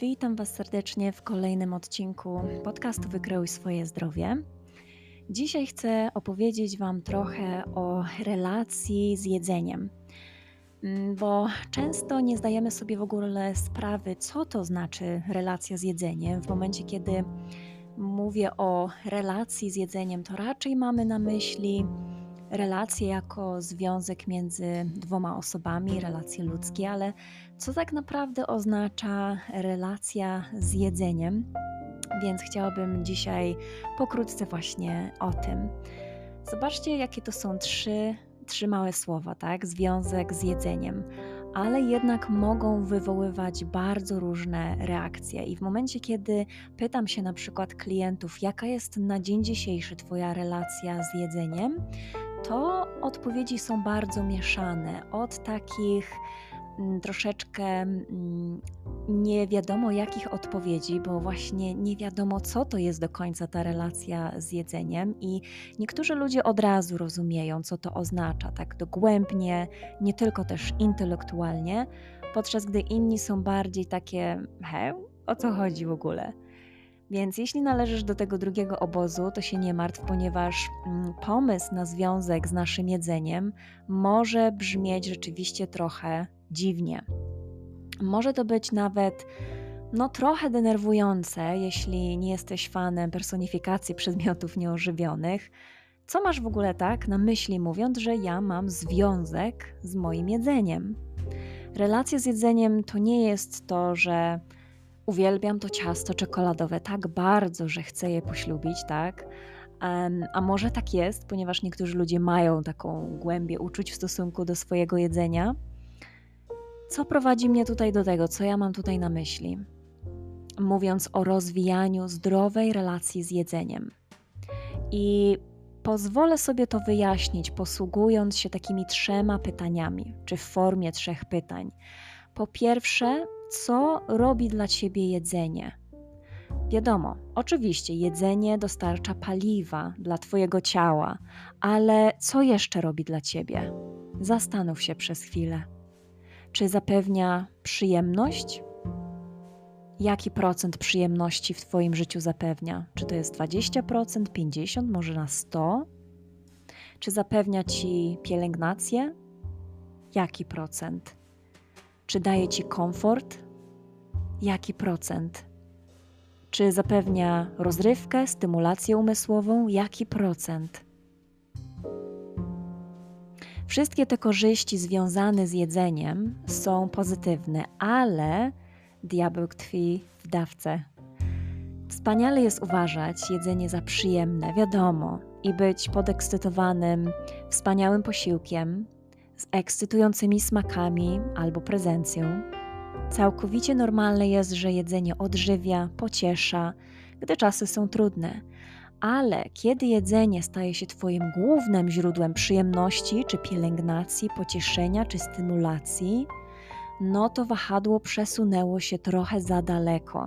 Witam Was serdecznie w kolejnym odcinku podcastu Wykreuj swoje zdrowie. Dzisiaj chcę opowiedzieć Wam trochę o relacji z jedzeniem, mm, bo często nie zdajemy sobie w ogóle sprawy, co to znaczy relacja z jedzeniem. W momencie, kiedy mówię o relacji z jedzeniem, to raczej mamy na myśli relacje jako związek między dwoma osobami, relacje ludzkie, ale co tak naprawdę oznacza relacja z jedzeniem? Więc chciałabym dzisiaj pokrótce właśnie o tym. Zobaczcie, jakie to są trzy, trzy małe słowa, tak? Związek z jedzeniem ale jednak mogą wywoływać bardzo różne reakcje. I w momencie, kiedy pytam się na przykład klientów, jaka jest na dzień dzisiejszy Twoja relacja z jedzeniem, to odpowiedzi są bardzo mieszane. Od takich mm, troszeczkę mm, nie wiadomo jakich odpowiedzi, bo właśnie nie wiadomo, co to jest do końca ta relacja z jedzeniem, i niektórzy ludzie od razu rozumieją, co to oznacza, tak dogłębnie, nie tylko też intelektualnie, podczas gdy inni są bardziej takie, he, o co chodzi w ogóle? Więc jeśli należysz do tego drugiego obozu, to się nie martw, ponieważ mm, pomysł na związek z naszym jedzeniem może brzmieć rzeczywiście trochę dziwnie. Może to być nawet no trochę denerwujące, jeśli nie jesteś fanem personifikacji przedmiotów nieożywionych. Co masz w ogóle tak na myśli, mówiąc, że ja mam związek z moim jedzeniem? Relacja z jedzeniem to nie jest to, że uwielbiam to ciasto czekoladowe tak bardzo, że chcę je poślubić, tak? A może tak jest, ponieważ niektórzy ludzie mają taką głębię uczuć w stosunku do swojego jedzenia. Co prowadzi mnie tutaj do tego, co ja mam tutaj na myśli? Mówiąc o rozwijaniu zdrowej relacji z jedzeniem. I pozwolę sobie to wyjaśnić, posługując się takimi trzema pytaniami, czy w formie trzech pytań. Po pierwsze, co robi dla ciebie jedzenie? Wiadomo, oczywiście jedzenie dostarcza paliwa dla Twojego ciała, ale co jeszcze robi dla Ciebie? Zastanów się przez chwilę. Czy zapewnia przyjemność? Jaki procent przyjemności w Twoim życiu zapewnia? Czy to jest 20%, 50%, może na 100%? Czy zapewnia Ci pielęgnację? Jaki procent? Czy daje Ci komfort? Jaki procent? Czy zapewnia rozrywkę, stymulację umysłową? Jaki procent? Wszystkie te korzyści związane z jedzeniem są pozytywne, ale diabeł tkwi w dawce. Wspaniale jest uważać jedzenie za przyjemne, wiadomo, i być podekscytowanym wspaniałym posiłkiem z ekscytującymi smakami albo prezencją. Całkowicie normalne jest, że jedzenie odżywia, pociesza, gdy czasy są trudne ale kiedy jedzenie staje się Twoim głównym źródłem przyjemności, czy pielęgnacji, pocieszenia, czy stymulacji, no to wahadło przesunęło się trochę za daleko.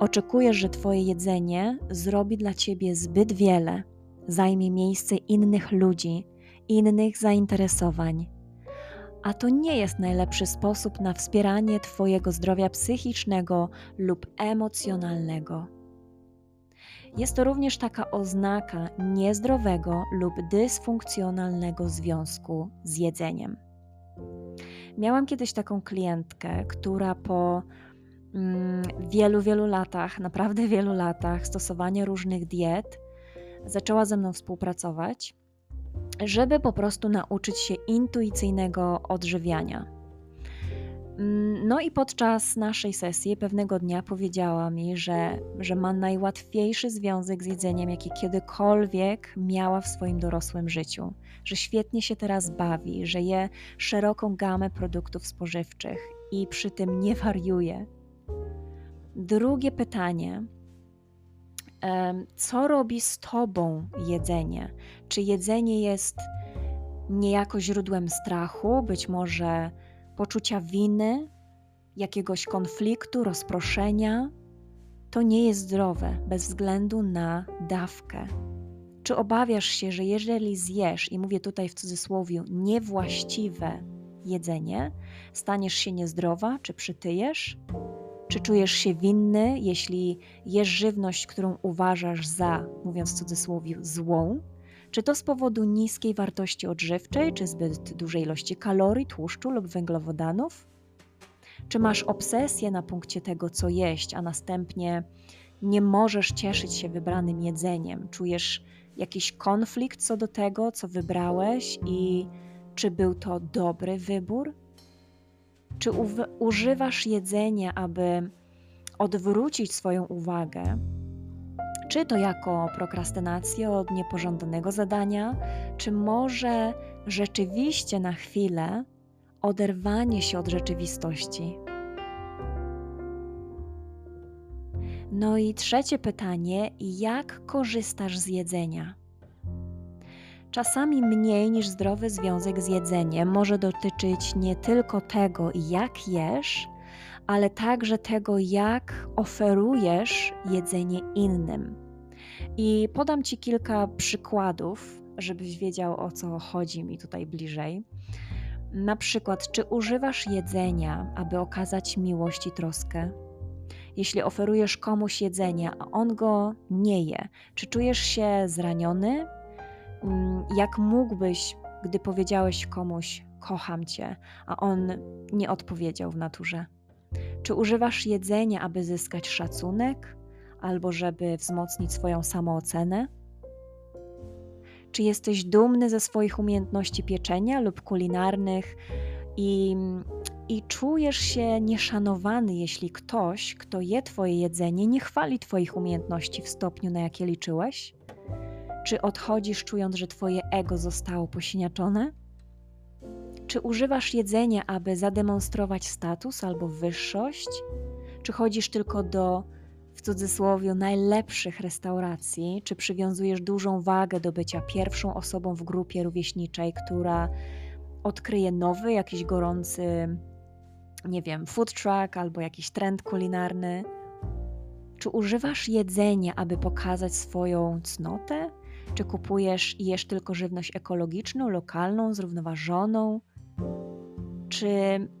Oczekujesz, że Twoje jedzenie zrobi dla Ciebie zbyt wiele, zajmie miejsce innych ludzi, innych zainteresowań. A to nie jest najlepszy sposób na wspieranie Twojego zdrowia psychicznego lub emocjonalnego. Jest to również taka oznaka niezdrowego lub dysfunkcjonalnego związku z jedzeniem. Miałam kiedyś taką klientkę, która po mm, wielu, wielu latach, naprawdę wielu latach stosowania różnych diet, zaczęła ze mną współpracować, żeby po prostu nauczyć się intuicyjnego odżywiania. Mm, no i podczas naszej sesji pewnego dnia powiedziała mi, że, że ma najłatwiejszy związek z jedzeniem, jaki kiedykolwiek miała w swoim dorosłym życiu, że świetnie się teraz bawi, że je szeroką gamę produktów spożywczych i przy tym nie wariuje. Drugie pytanie. Co robi z tobą jedzenie? Czy jedzenie jest niejako źródłem strachu, być może poczucia winy, jakiegoś konfliktu, rozproszenia, to nie jest zdrowe bez względu na dawkę. Czy obawiasz się, że jeżeli zjesz, i mówię tutaj w cudzysłowie, niewłaściwe jedzenie, staniesz się niezdrowa, czy przytyjesz? Czy czujesz się winny, jeśli jesz żywność, którą uważasz za, mówiąc w cudzysłowie, złą? Czy to z powodu niskiej wartości odżywczej, czy zbyt dużej ilości kalorii, tłuszczu lub węglowodanów? Czy masz obsesję na punkcie tego, co jeść, a następnie nie możesz cieszyć się wybranym jedzeniem? Czujesz jakiś konflikt co do tego, co wybrałeś i czy był to dobry wybór? Czy używasz jedzenia, aby odwrócić swoją uwagę, czy to jako prokrastynację od niepożądanego zadania, czy może rzeczywiście na chwilę oderwanie się od rzeczywistości? No i trzecie pytanie: jak korzystasz z jedzenia? Czasami mniej niż zdrowy związek z jedzeniem może dotyczyć nie tylko tego, jak jesz, ale także tego, jak oferujesz jedzenie innym. I podam Ci kilka przykładów, żebyś wiedział o co chodzi mi tutaj bliżej. Na przykład, czy używasz jedzenia, aby okazać miłość i troskę? Jeśli oferujesz komuś jedzenie, a on go nie je, czy czujesz się zraniony? Mm, jak mógłbyś, gdy powiedziałeś komuś, kocham cię, a on nie odpowiedział w naturze? Czy używasz jedzenia, aby zyskać szacunek albo żeby wzmocnić swoją samoocenę? Czy jesteś dumny ze swoich umiejętności pieczenia lub kulinarnych i, i czujesz się nieszanowany, jeśli ktoś, kto je Twoje jedzenie, nie chwali Twoich umiejętności w stopniu, na jakie liczyłeś? Czy odchodzisz, czując, że Twoje ego zostało posiniaczone? Czy używasz jedzenia, aby zademonstrować status albo wyższość? Czy chodzisz tylko do, w cudzysłowie, najlepszych restauracji? Czy przywiązujesz dużą wagę do bycia pierwszą osobą w grupie rówieśniczej, która odkryje nowy, jakiś gorący, nie wiem, food truck albo jakiś trend kulinarny? Czy używasz jedzenia, aby pokazać swoją cnotę? Czy kupujesz i jesz tylko żywność ekologiczną, lokalną, zrównoważoną? Czy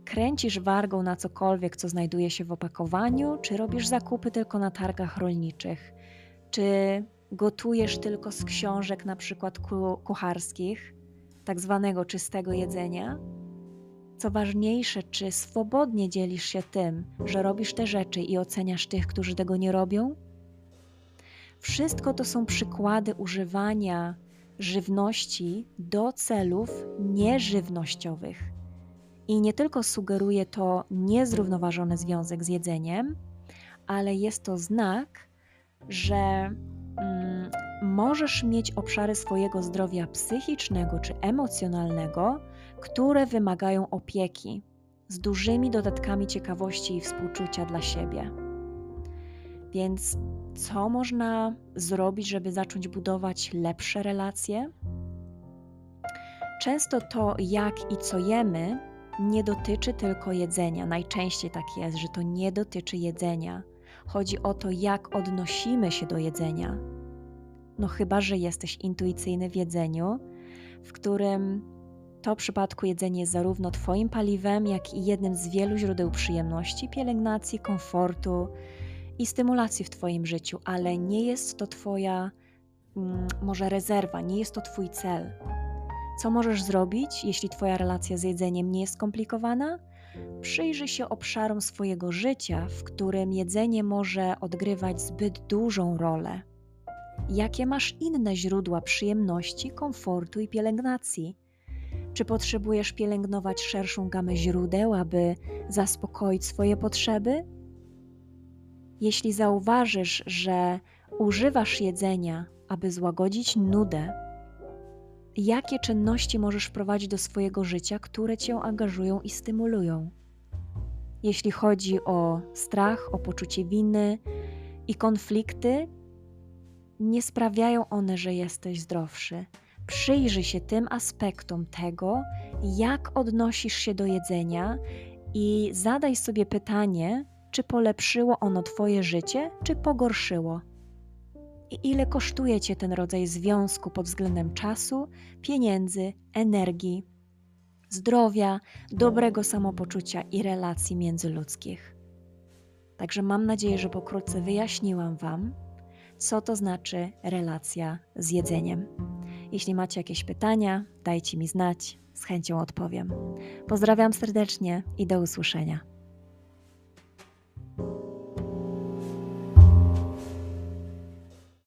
kręcisz wargą na cokolwiek, co znajduje się w opakowaniu, czy robisz zakupy tylko na targach rolniczych? Czy gotujesz tylko z książek, na przykład kucharskich, tak zwanego czystego jedzenia? Co ważniejsze, czy swobodnie dzielisz się tym, że robisz te rzeczy i oceniasz tych, którzy tego nie robią? Wszystko to są przykłady używania żywności do celów nieżywnościowych. I nie tylko sugeruje to niezrównoważony związek z jedzeniem, ale jest to znak, że mm, możesz mieć obszary swojego zdrowia psychicznego czy emocjonalnego, które wymagają opieki z dużymi dodatkami ciekawości i współczucia dla siebie. Więc co można zrobić, żeby zacząć budować lepsze relacje? Często to, jak i co jemy, nie dotyczy tylko jedzenia. Najczęściej tak jest, że to nie dotyczy jedzenia. Chodzi o to, jak odnosimy się do jedzenia. No, chyba, że jesteś intuicyjny w jedzeniu, w którym to przypadku jedzenie jest zarówno Twoim paliwem, jak i jednym z wielu źródeł przyjemności, pielęgnacji, komfortu i stymulacji w Twoim życiu, ale nie jest to Twoja mm, może rezerwa, nie jest to Twój cel. Co możesz zrobić, jeśli Twoja relacja z jedzeniem nie jest skomplikowana? Przyjrzyj się obszarom swojego życia, w którym jedzenie może odgrywać zbyt dużą rolę. Jakie masz inne źródła przyjemności, komfortu i pielęgnacji? Czy potrzebujesz pielęgnować szerszą gamę źródeł, aby zaspokoić swoje potrzeby? Jeśli zauważysz, że używasz jedzenia, aby złagodzić nudę, jakie czynności możesz wprowadzić do swojego życia, które cię angażują i stymulują? Jeśli chodzi o strach, o poczucie winy i konflikty, nie sprawiają one, że jesteś zdrowszy. Przyjrzyj się tym aspektom tego, jak odnosisz się do jedzenia i zadaj sobie pytanie, czy polepszyło ono Twoje życie, czy pogorszyło. I ile kosztuje Cię ten rodzaj związku pod względem czasu, pieniędzy, energii, zdrowia, dobrego samopoczucia i relacji międzyludzkich. Także mam nadzieję, że pokrótce wyjaśniłam Wam, co to znaczy relacja z jedzeniem. Jeśli macie jakieś pytania, dajcie mi znać, z chęcią odpowiem. Pozdrawiam serdecznie i do usłyszenia.